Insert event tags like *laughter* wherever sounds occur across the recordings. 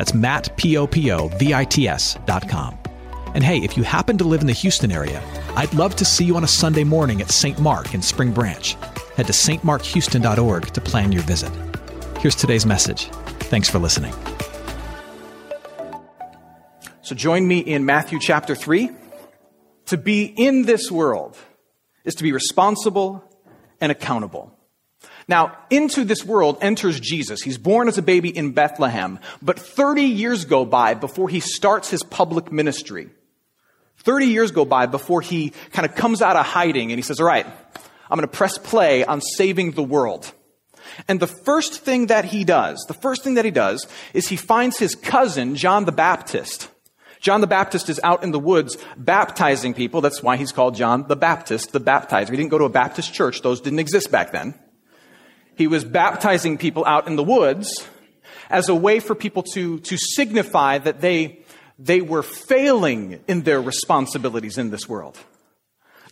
That's Matt, P-O-P-O-V-I-T-S dot com. And hey, if you happen to live in the Houston area, I'd love to see you on a Sunday morning at St. Mark in Spring Branch. Head to stmarkhouston.org to plan your visit. Here's today's message. Thanks for listening. So join me in Matthew chapter 3. To be in this world is to be responsible and accountable. Now, into this world enters Jesus. He's born as a baby in Bethlehem, but 30 years go by before he starts his public ministry. 30 years go by before he kind of comes out of hiding and he says, all right, I'm going to press play on saving the world. And the first thing that he does, the first thing that he does is he finds his cousin, John the Baptist. John the Baptist is out in the woods baptizing people. That's why he's called John the Baptist, the baptizer. He didn't go to a Baptist church. Those didn't exist back then. He was baptizing people out in the woods as a way for people to, to signify that they, they were failing in their responsibilities in this world.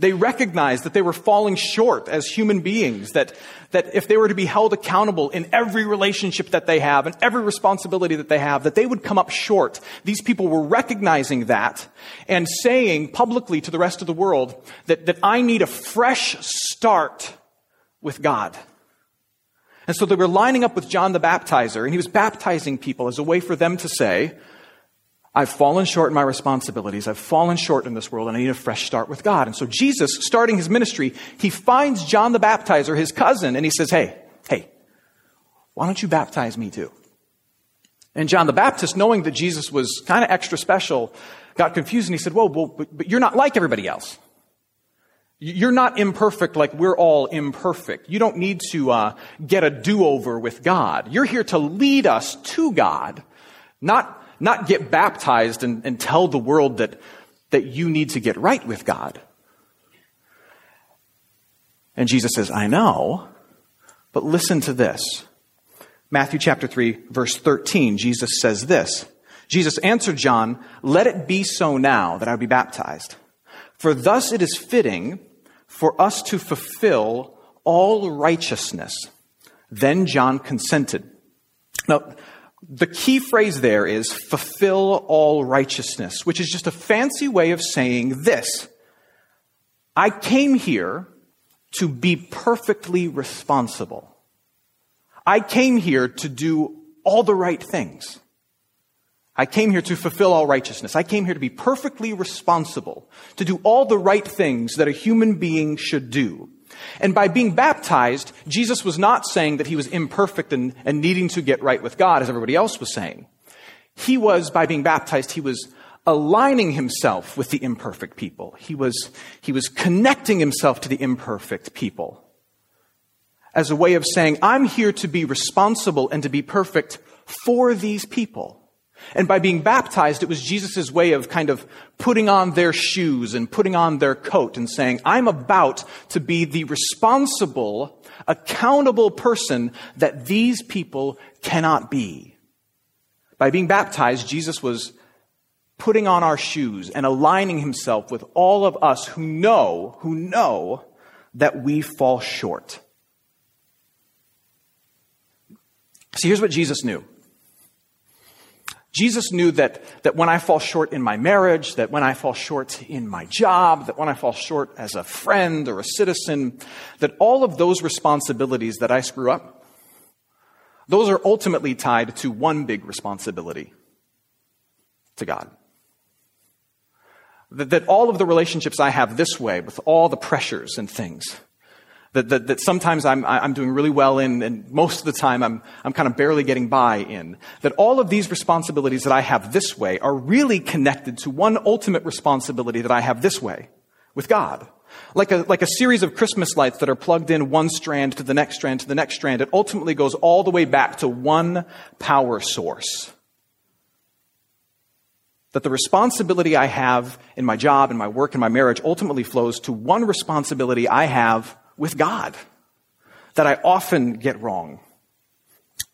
They recognized that they were falling short as human beings, that, that if they were to be held accountable in every relationship that they have and every responsibility that they have, that they would come up short. These people were recognizing that and saying publicly to the rest of the world that, that I need a fresh start with God. And so they were lining up with John the Baptizer, and he was baptizing people as a way for them to say, I've fallen short in my responsibilities. I've fallen short in this world, and I need a fresh start with God. And so Jesus, starting his ministry, he finds John the Baptizer, his cousin, and he says, Hey, hey, why don't you baptize me too? And John the Baptist, knowing that Jesus was kind of extra special, got confused and he said, Whoa, well, but, but you're not like everybody else. You're not imperfect like we're all imperfect. You don't need to uh, get a do-over with God. You're here to lead us to God, not, not get baptized and, and tell the world that, that you need to get right with God. And Jesus says, I know, but listen to this. Matthew chapter 3, verse 13, Jesus says this. Jesus answered John, Let it be so now that I be baptized. For thus it is fitting for us to fulfill all righteousness. Then John consented. Now, the key phrase there is fulfill all righteousness, which is just a fancy way of saying this. I came here to be perfectly responsible. I came here to do all the right things. I came here to fulfill all righteousness. I came here to be perfectly responsible, to do all the right things that a human being should do. And by being baptized, Jesus was not saying that he was imperfect and, and needing to get right with God, as everybody else was saying. He was, by being baptized, he was aligning himself with the imperfect people. He was, he was connecting himself to the imperfect people as a way of saying, I'm here to be responsible and to be perfect for these people. And by being baptized, it was Jesus' way of kind of putting on their shoes and putting on their coat and saying, I'm about to be the responsible, accountable person that these people cannot be. By being baptized, Jesus was putting on our shoes and aligning himself with all of us who know, who know that we fall short. See, here's what Jesus knew. Jesus knew that, that when I fall short in my marriage, that when I fall short in my job, that when I fall short as a friend or a citizen, that all of those responsibilities that I screw up, those are ultimately tied to one big responsibility to God. That, that all of the relationships I have this way, with all the pressures and things, that, that, that sometimes I'm, I'm doing really well in, and most of the time I'm, I'm kind of barely getting by in. That all of these responsibilities that I have this way are really connected to one ultimate responsibility that I have this way with God. Like a, like a series of Christmas lights that are plugged in one strand to the next strand to the next strand. It ultimately goes all the way back to one power source. that the responsibility I have in my job, in my work, in my marriage ultimately flows to one responsibility I have with God that I often get wrong.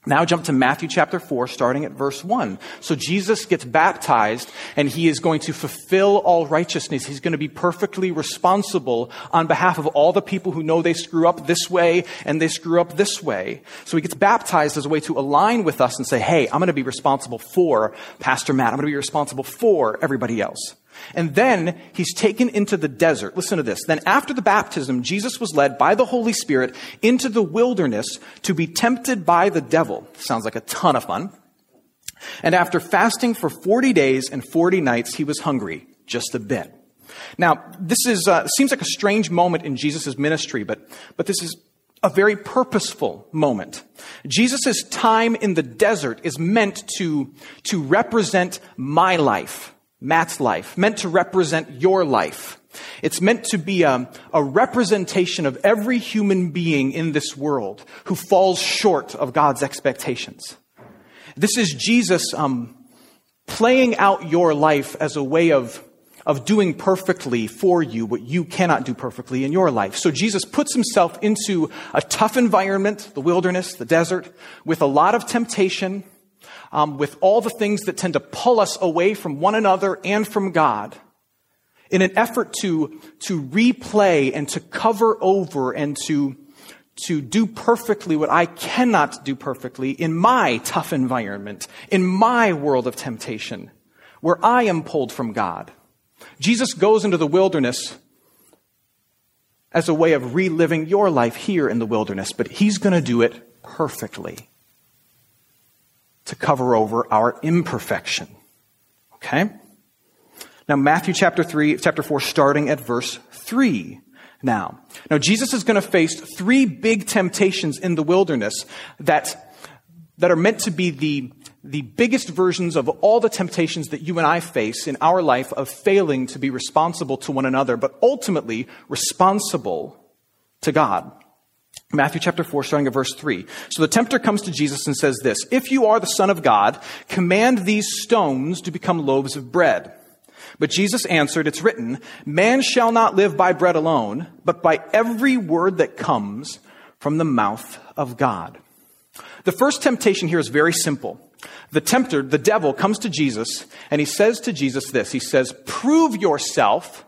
Now jump to Matthew chapter 4, starting at verse 1. So Jesus gets baptized and he is going to fulfill all righteousness. He's going to be perfectly responsible on behalf of all the people who know they screw up this way and they screw up this way. So he gets baptized as a way to align with us and say, hey, I'm going to be responsible for Pastor Matt. I'm going to be responsible for everybody else. And then he's taken into the desert. Listen to this. Then after the baptism, Jesus was led by the Holy Spirit into the wilderness to be tempted by the devil. Sounds like a ton of fun. And after fasting for 40 days and 40 nights, he was hungry just a bit. Now, this is, uh, seems like a strange moment in Jesus' ministry, but, but this is a very purposeful moment. Jesus' time in the desert is meant to, to represent my life Matt's life, meant to represent your life. It's meant to be a, a, representation of every human being in this world who falls short of God's expectations. This is Jesus um, playing out your life as a way of, of doing perfectly for you what you cannot do perfectly in your life. So Jesus puts himself into a tough environment, the wilderness, the desert, with a lot of temptation um, with all the things that tend to pull us away from one another and from God in an effort to, to replay and to cover over and to, to do perfectly what I cannot do perfectly in my tough environment, in my world of temptation, where I am pulled from God. Jesus goes into the wilderness as a way of reliving your life here in the wilderness, but he's going to do it perfectly to cover over our imperfection. Okay? Now, Matthew chapter 3, chapter 4, starting at verse 3. Now, now Jesus is going to face three big temptations in the wilderness that, that are meant to be the, the biggest versions of all the temptations that you and I face in our life of failing to be responsible to one another, but ultimately responsible to God. Matthew chapter 4, starting at verse 3. So the tempter comes to Jesus and says this If you are the Son of God, command these stones to become loaves of bread. But Jesus answered, It's written, Man shall not live by bread alone, but by every word that comes from the mouth of God. The first temptation here is very simple. The tempter, the devil, comes to Jesus and he says to Jesus this He says, Prove yourself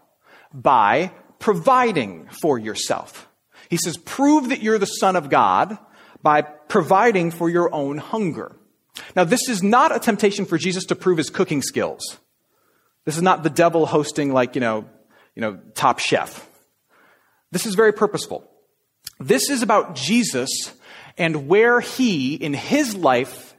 by providing for yourself. He says, prove that you're the son of God by providing for your own hunger. Now, this is not a temptation for Jesus to prove his cooking skills. This is not the devil hosting like, you know, you know, top chef. This is very purposeful. This is about Jesus and where he, in his life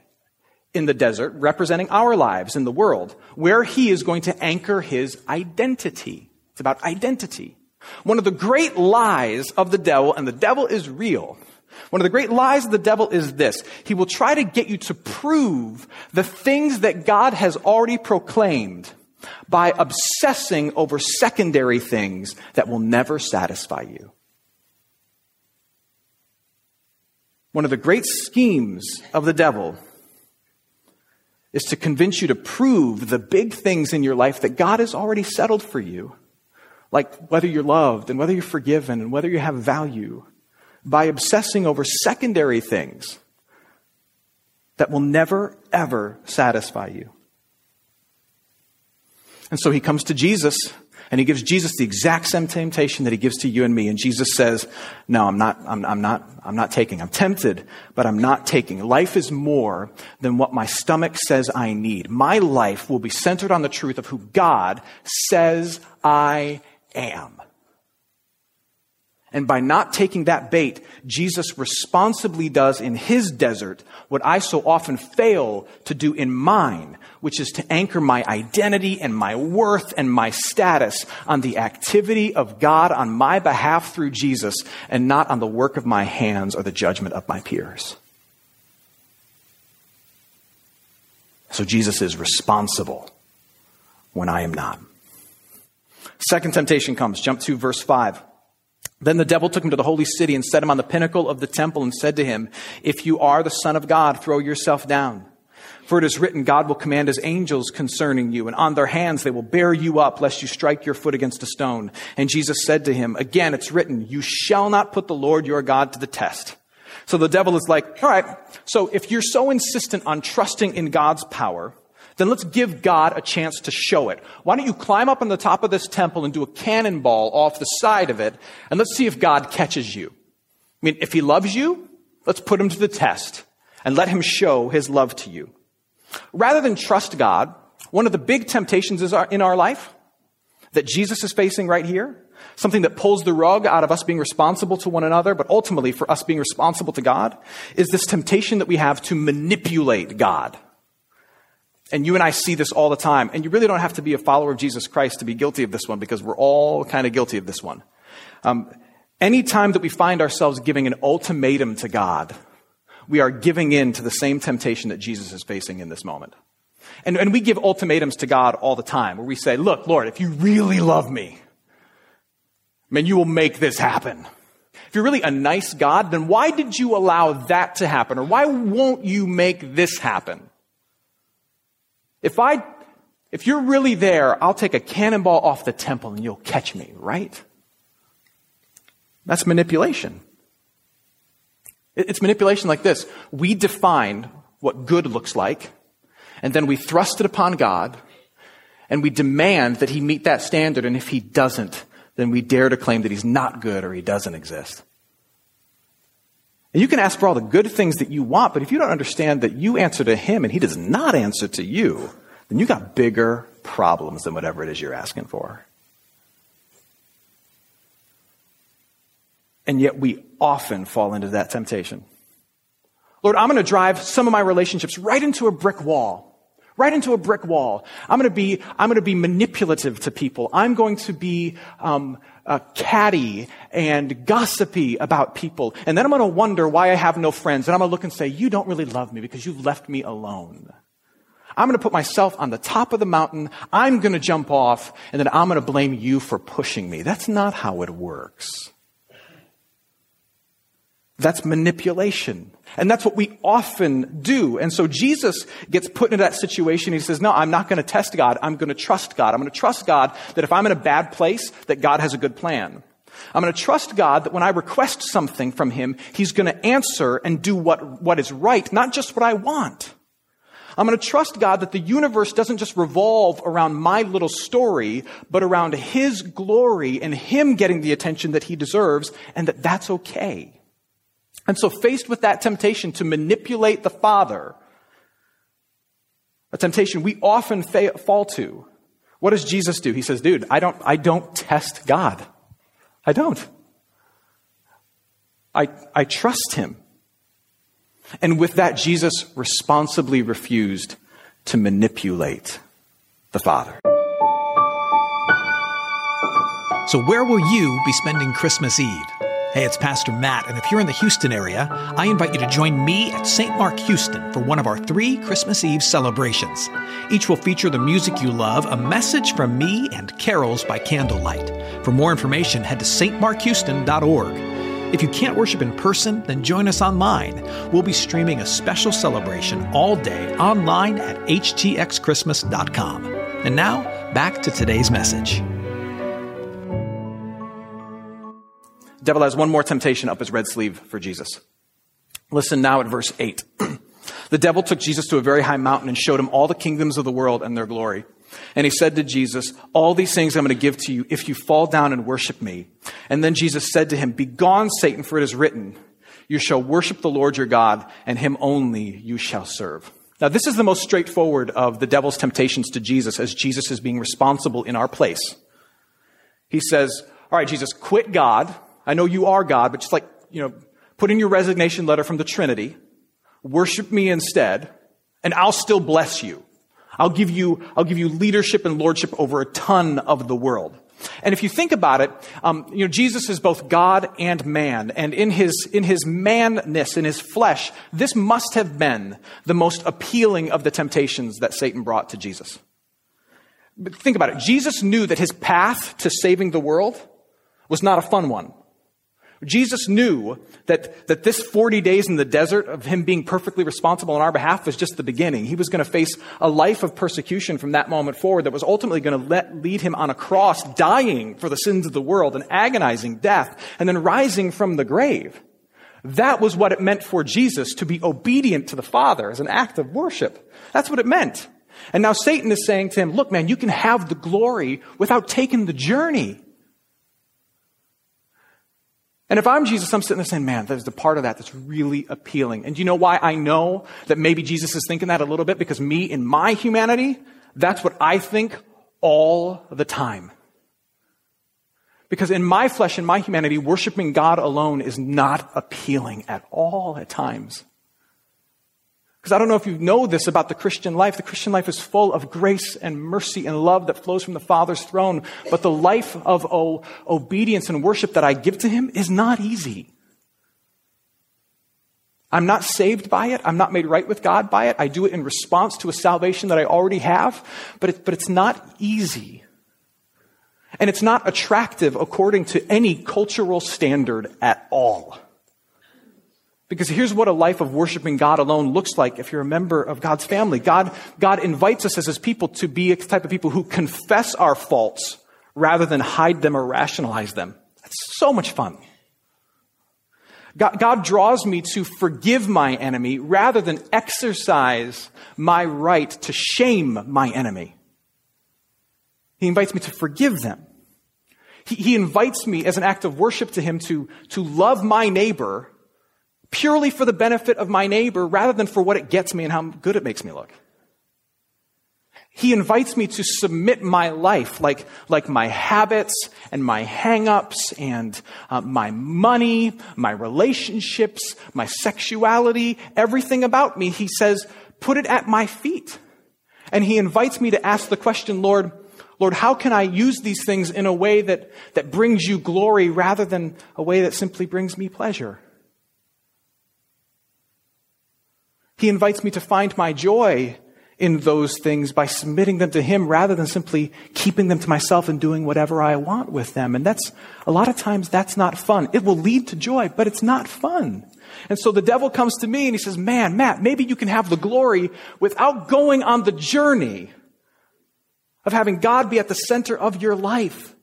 in the desert, representing our lives in the world, where he is going to anchor his identity. It's about identity. One of the great lies of the devil, and the devil is real, one of the great lies of the devil is this. He will try to get you to prove the things that God has already proclaimed by obsessing over secondary things that will never satisfy you. One of the great schemes of the devil is to convince you to prove the big things in your life that God has already settled for you like whether you're loved and whether you're forgiven and whether you have value, by obsessing over secondary things that will never, ever satisfy you. And so he comes to Jesus and he gives Jesus the exact same temptation that he gives to you and me. And Jesus says, no, I'm not, I'm, I'm, not, I'm not taking. I'm tempted, but I'm not taking. Life is more than what my stomach says I need. My life will be centered on the truth of who God says I am. And by not taking that bait, Jesus responsibly does in his desert what I so often fail to do in mine, which is to anchor my identity and my worth and my status on the activity of God on my behalf through Jesus and not on the work of my hands or the judgment of my peers. So Jesus is responsible when I am not. Second temptation comes. Jump to verse 5. Then the devil took him to the holy city and set him on the pinnacle of the temple and said to him, If you are the Son of God, throw yourself down. For it is written, God will command his angels concerning you, and on their hands they will bear you up, lest you strike your foot against a stone. And Jesus said to him, Again, it's written, You shall not put the Lord your God to the test. So the devil is like, All right, so if you're so insistent on trusting in God's power, then let's give God a chance to show it. Why don't you climb up on the top of this temple and do a cannonball off the side of it, and let's see if God catches you. I mean, if he loves you, let's put him to the test and let him show his love to you. Rather than trust God, one of the big temptations is in our life that Jesus is facing right here, something that pulls the rug out of us being responsible to one another, but ultimately for us being responsible to God, is this temptation that we have to manipulate God. And you and I see this all the time. And you really don't have to be a follower of Jesus Christ to be guilty of this one because we're all kind of guilty of this one. Um, anytime that we find ourselves giving an ultimatum to God, we are giving in to the same temptation that Jesus is facing in this moment. And, and we give ultimatums to God all the time where we say, look, Lord, if you really love me, man, you will make this happen. If you're really a nice God, then why did you allow that to happen? Or why won't you make this happen? If I, if you're really there, I'll take a cannonball off the temple and you'll catch me, right? That's manipulation. It's manipulation like this. We define what good looks like, and then we thrust it upon God, and we demand that He meet that standard, and if He doesn't, then we dare to claim that He's not good or He doesn't exist. And you can ask for all the good things that you want, but if you don't understand that you answer to Him and He does not answer to you, then you got bigger problems than whatever it is you're asking for. And yet we often fall into that temptation. Lord, I'm going to drive some of my relationships right into a brick wall. Right into a brick wall. I'm going to be, I'm going to be manipulative to people. I'm going to be, um, uh, catty and gossipy about people. And then I'm going to wonder why I have no friends. And I'm going to look and say, you don't really love me because you've left me alone. I'm going to put myself on the top of the mountain. I'm going to jump off and then I'm going to blame you for pushing me. That's not how it works. That's manipulation. And that's what we often do. And so Jesus gets put into that situation. He says, no, I'm not going to test God. I'm going to trust God. I'm going to trust God that if I'm in a bad place, that God has a good plan. I'm going to trust God that when I request something from Him, He's going to answer and do what, what is right, not just what I want. I'm going to trust God that the universe doesn't just revolve around my little story, but around His glory and Him getting the attention that He deserves, and that that's okay. And so faced with that temptation to manipulate the Father, a temptation we often fa- fall to, what does Jesus do? He says, dude, I don't, I don't test God. I don't. I, I trust him. And with that, Jesus responsibly refused to manipulate the Father. So, where will you be spending Christmas Eve? Hey, it's Pastor Matt, and if you're in the Houston area, I invite you to join me at St. Mark Houston for one of our three Christmas Eve celebrations. Each will feature the music you love, a message from me, and carols by candlelight. For more information, head to stmarkhouston.org. If you can't worship in person, then join us online. We'll be streaming a special celebration all day online at htxchristmas.com. And now, back to today's message. Devil has one more temptation up his red sleeve for Jesus. Listen now at verse 8. *clears throat* the devil took Jesus to a very high mountain and showed him all the kingdoms of the world and their glory. And he said to Jesus, All these things I'm going to give to you if you fall down and worship me. And then Jesus said to him, Begone, Satan, for it is written, You shall worship the Lord your God, and him only you shall serve. Now, this is the most straightforward of the devil's temptations to Jesus as Jesus is being responsible in our place. He says, All right, Jesus, quit God I know you are God, but just like, you know, put in your resignation letter from the Trinity, worship me instead, and I'll still bless you. I'll give you, I'll give you leadership and lordship over a ton of the world. And if you think about it, um, you know, Jesus is both God and man, and in his in his manness, in his flesh, this must have been the most appealing of the temptations that Satan brought to Jesus. But think about it. Jesus knew that his path to saving the world was not a fun one. Jesus knew that, that this 40 days in the desert of him being perfectly responsible on our behalf was just the beginning. He was going to face a life of persecution from that moment forward that was ultimately going to let, lead him on a cross, dying for the sins of the world, an agonizing death, and then rising from the grave. That was what it meant for Jesus to be obedient to the Father as an act of worship. That's what it meant. And now Satan is saying to him, look, man, you can have the glory without taking the journey. And if I'm Jesus, I'm sitting there saying, man, there's the part of that that's really appealing. And do you know why I know that maybe Jesus is thinking that a little bit? Because me, in my humanity, that's what I think all the time. Because in my flesh and my humanity, worshiping God alone is not appealing at all at times. Because I don't know if you know this about the Christian life. The Christian life is full of grace and mercy and love that flows from the Father's throne. But the life of oh, obedience and worship that I give to Him is not easy. I'm not saved by it. I'm not made right with God by it. I do it in response to a salvation that I already have. But, it, but it's not easy. And it's not attractive according to any cultural standard at all. Because here's what a life of worshiping God alone looks like if you're a member of God's family. God, God invites us as his people to be a type of people who confess our faults rather than hide them or rationalize them. That's so much fun. God, God draws me to forgive my enemy rather than exercise my right to shame my enemy. He invites me to forgive them. He, he invites me as an act of worship to him to, to love my neighbor purely for the benefit of my neighbor rather than for what it gets me and how good it makes me look. He invites me to submit my life, like, like my habits and my hangups and uh, my money, my relationships, my sexuality, everything about me. He says, put it at my feet. And he invites me to ask the question, Lord, Lord, how can I use these things in a way that, that brings you glory rather than a way that simply brings me pleasure? He invites me to find my joy in those things by submitting them to Him rather than simply keeping them to myself and doing whatever I want with them. And that's, a lot of times that's not fun. It will lead to joy, but it's not fun. And so the devil comes to me and he says, man, Matt, maybe you can have the glory without going on the journey of having God be at the center of your life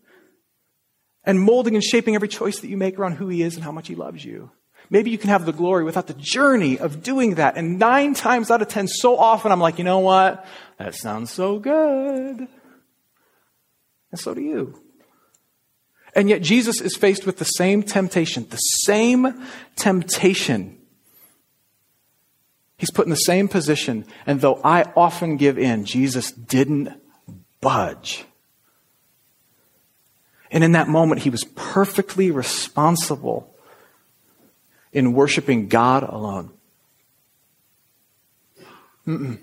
and molding and shaping every choice that you make around who He is and how much He loves you. Maybe you can have the glory without the journey of doing that. And nine times out of ten, so often I'm like, you know what? That sounds so good. And so do you. And yet Jesus is faced with the same temptation, the same temptation. He's put in the same position. And though I often give in, Jesus didn't budge. And in that moment, he was perfectly responsible in worshiping God alone. Mm-mm.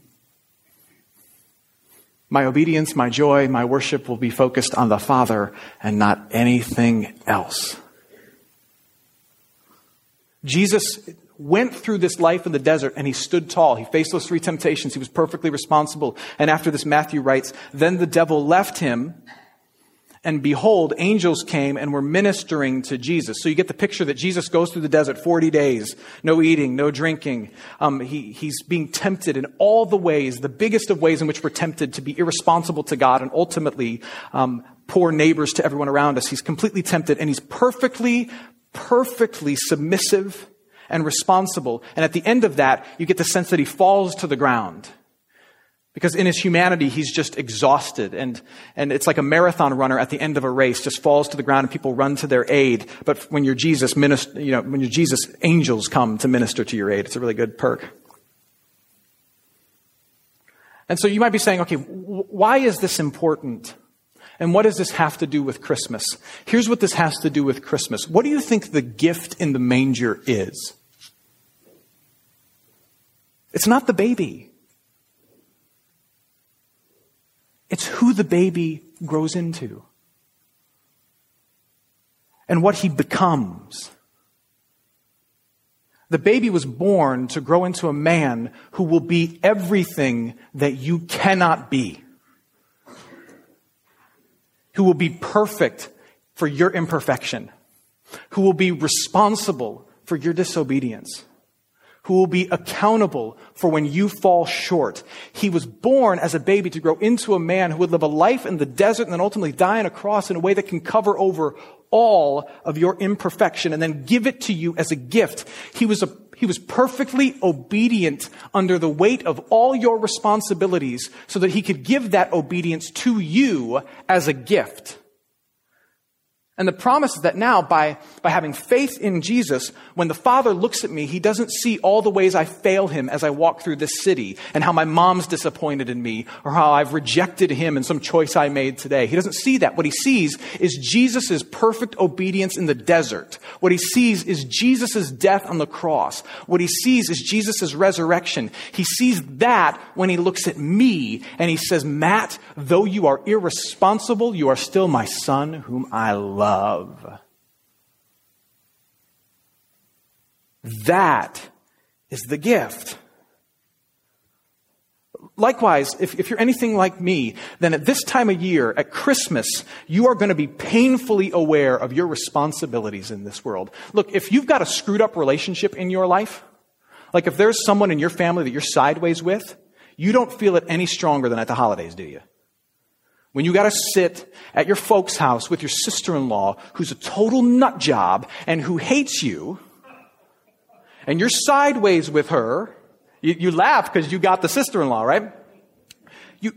My obedience, my joy, my worship will be focused on the Father and not anything else. Jesus went through this life in the desert and he stood tall. He faced those three temptations. He was perfectly responsible. And after this, Matthew writes, then the devil left him and behold, angels came and were ministering to Jesus. So you get the picture that Jesus goes through the desert 40 days, no eating, no drinking. Um, he, he's being tempted in all the ways, the biggest of ways in which we're tempted to be irresponsible to God and ultimately um, poor neighbors to everyone around us. He's completely tempted and he's perfectly, perfectly submissive and responsible. And at the end of that, you get the sense that he falls to the ground. Because in his humanity, he's just exhausted. And, and it's like a marathon runner at the end of a race just falls to the ground and people run to their aid. But when you're Jesus, minister, you know, when you're Jesus, angels come to minister to your aid. It's a really good perk. And so you might be saying, okay, why is this important? And what does this have to do with Christmas? Here's what this has to do with Christmas. What do you think the gift in the manger is? It's not the baby. It's who the baby grows into and what he becomes. The baby was born to grow into a man who will be everything that you cannot be. Who will be perfect for your imperfection. who will be responsible for your disobedience, who will be accountable for when you fall short. He was born as a baby to grow into a man who would live a life in the desert and then ultimately die on a cross in a way that can cover over all of your imperfection and then give it to you as a gift. He was a he was perfectly obedient under the weight of all your responsibilities so that he could give that obedience to you as a gift. And the promise is that now, by, by having faith in Jesus, when the Father looks at me, he doesn't see all the ways I fail him as I walk through this city, and how my mom's disappointed in me, or how I've rejected him in some choice I made today. He doesn't see that. What he sees is Jesus' perfect obedience in the desert. What he sees is Jesus' death on the cross. What he sees is Jesus' resurrection. He sees that when he looks at me, and he says, Matt, though you are irresponsible, you are still my son whom I love love. That is the gift. Likewise, if, if, you're anything like me, then at this time of year, at Christmas, you are going to be painfully aware of your responsibilities in this world. Look, if you've got a screwed up relationship in your life, like if there's someone in your family that you're sideways with, you don't feel it any stronger than at the holidays, do you? When you got to sit at your folks' house with your sister in law, who's a total nut job and who hates you, and you're sideways with her, you, you laugh because you got the sister in law, right? You,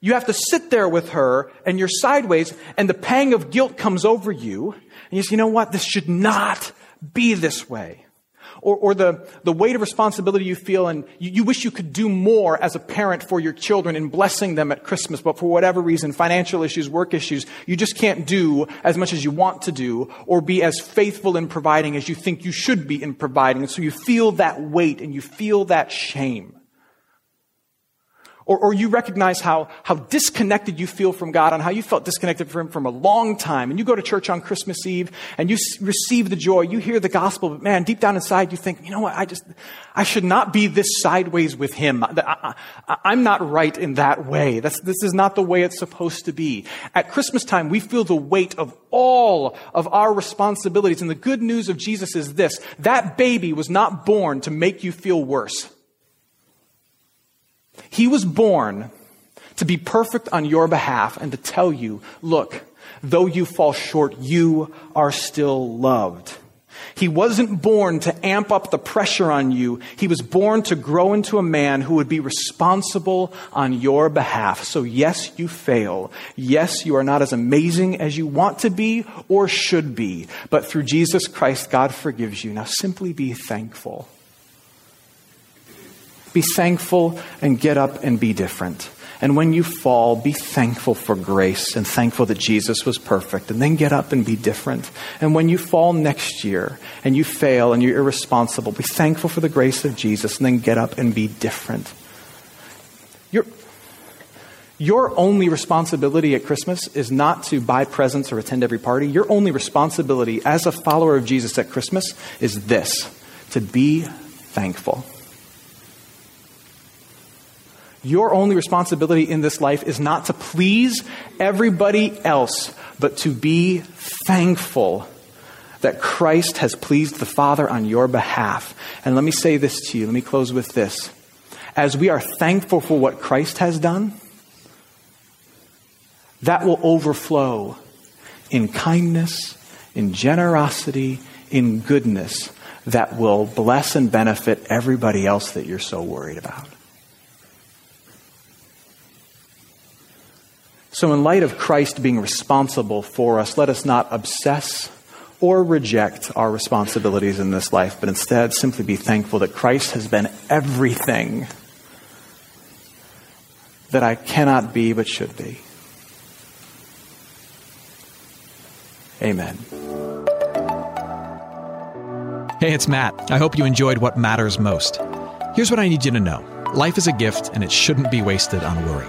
you have to sit there with her and you're sideways, and the pang of guilt comes over you, and you say, you know what? This should not be this way or, or the, the weight of responsibility you feel and you, you wish you could do more as a parent for your children in blessing them at Christmas, but for whatever reason, financial issues, work issues, you just can't do as much as you want to do or be as faithful in providing as you think you should be in providing. And so you feel that weight and you feel that shame. Or, or you recognize how, how disconnected you feel from God and how you felt disconnected from Him from a long time. And you go to church on Christmas Eve and you s- receive the joy, you hear the gospel, but man, deep down inside you think, you know what, I just, I should not be this sideways with Him. I, am not right in that way. That's, this is not the way it's supposed to be. At Christmas time, we feel the weight of all of our responsibilities. And the good news of Jesus is this, that baby was not born to make you feel worse. He was born to be perfect on your behalf and to tell you, look, though you fall short, you are still loved. He wasn't born to amp up the pressure on you. He was born to grow into a man who would be responsible on your behalf. So yes, you fail. Yes, you are not as amazing as you want to be or should be. But through Jesus Christ, God forgives you. Now simply be thankful. Be thankful and get up and be different. And when you fall, be thankful for grace and thankful that Jesus was perfect. And then get up and be different. And when you fall next year and you fail and you're irresponsible, be thankful for the grace of Jesus and then get up and be different. Your, your only responsibility at Christmas is not to buy presents or attend every party. Your only responsibility as a follower of Jesus at Christmas is this to be thankful. Your only responsibility in this life is not to please everybody else, but to be thankful that Christ has pleased the Father on your behalf. And let me say this to you. Let me close with this. As we are thankful for what Christ has done, that will overflow in kindness, in generosity, in goodness that will bless and benefit everybody else that you're so worried about. So, in light of Christ being responsible for us, let us not obsess or reject our responsibilities in this life, but instead simply be thankful that Christ has been everything that I cannot be but should be. Amen. Hey, it's Matt. I hope you enjoyed what matters most. Here's what I need you to know life is a gift, and it shouldn't be wasted on worry.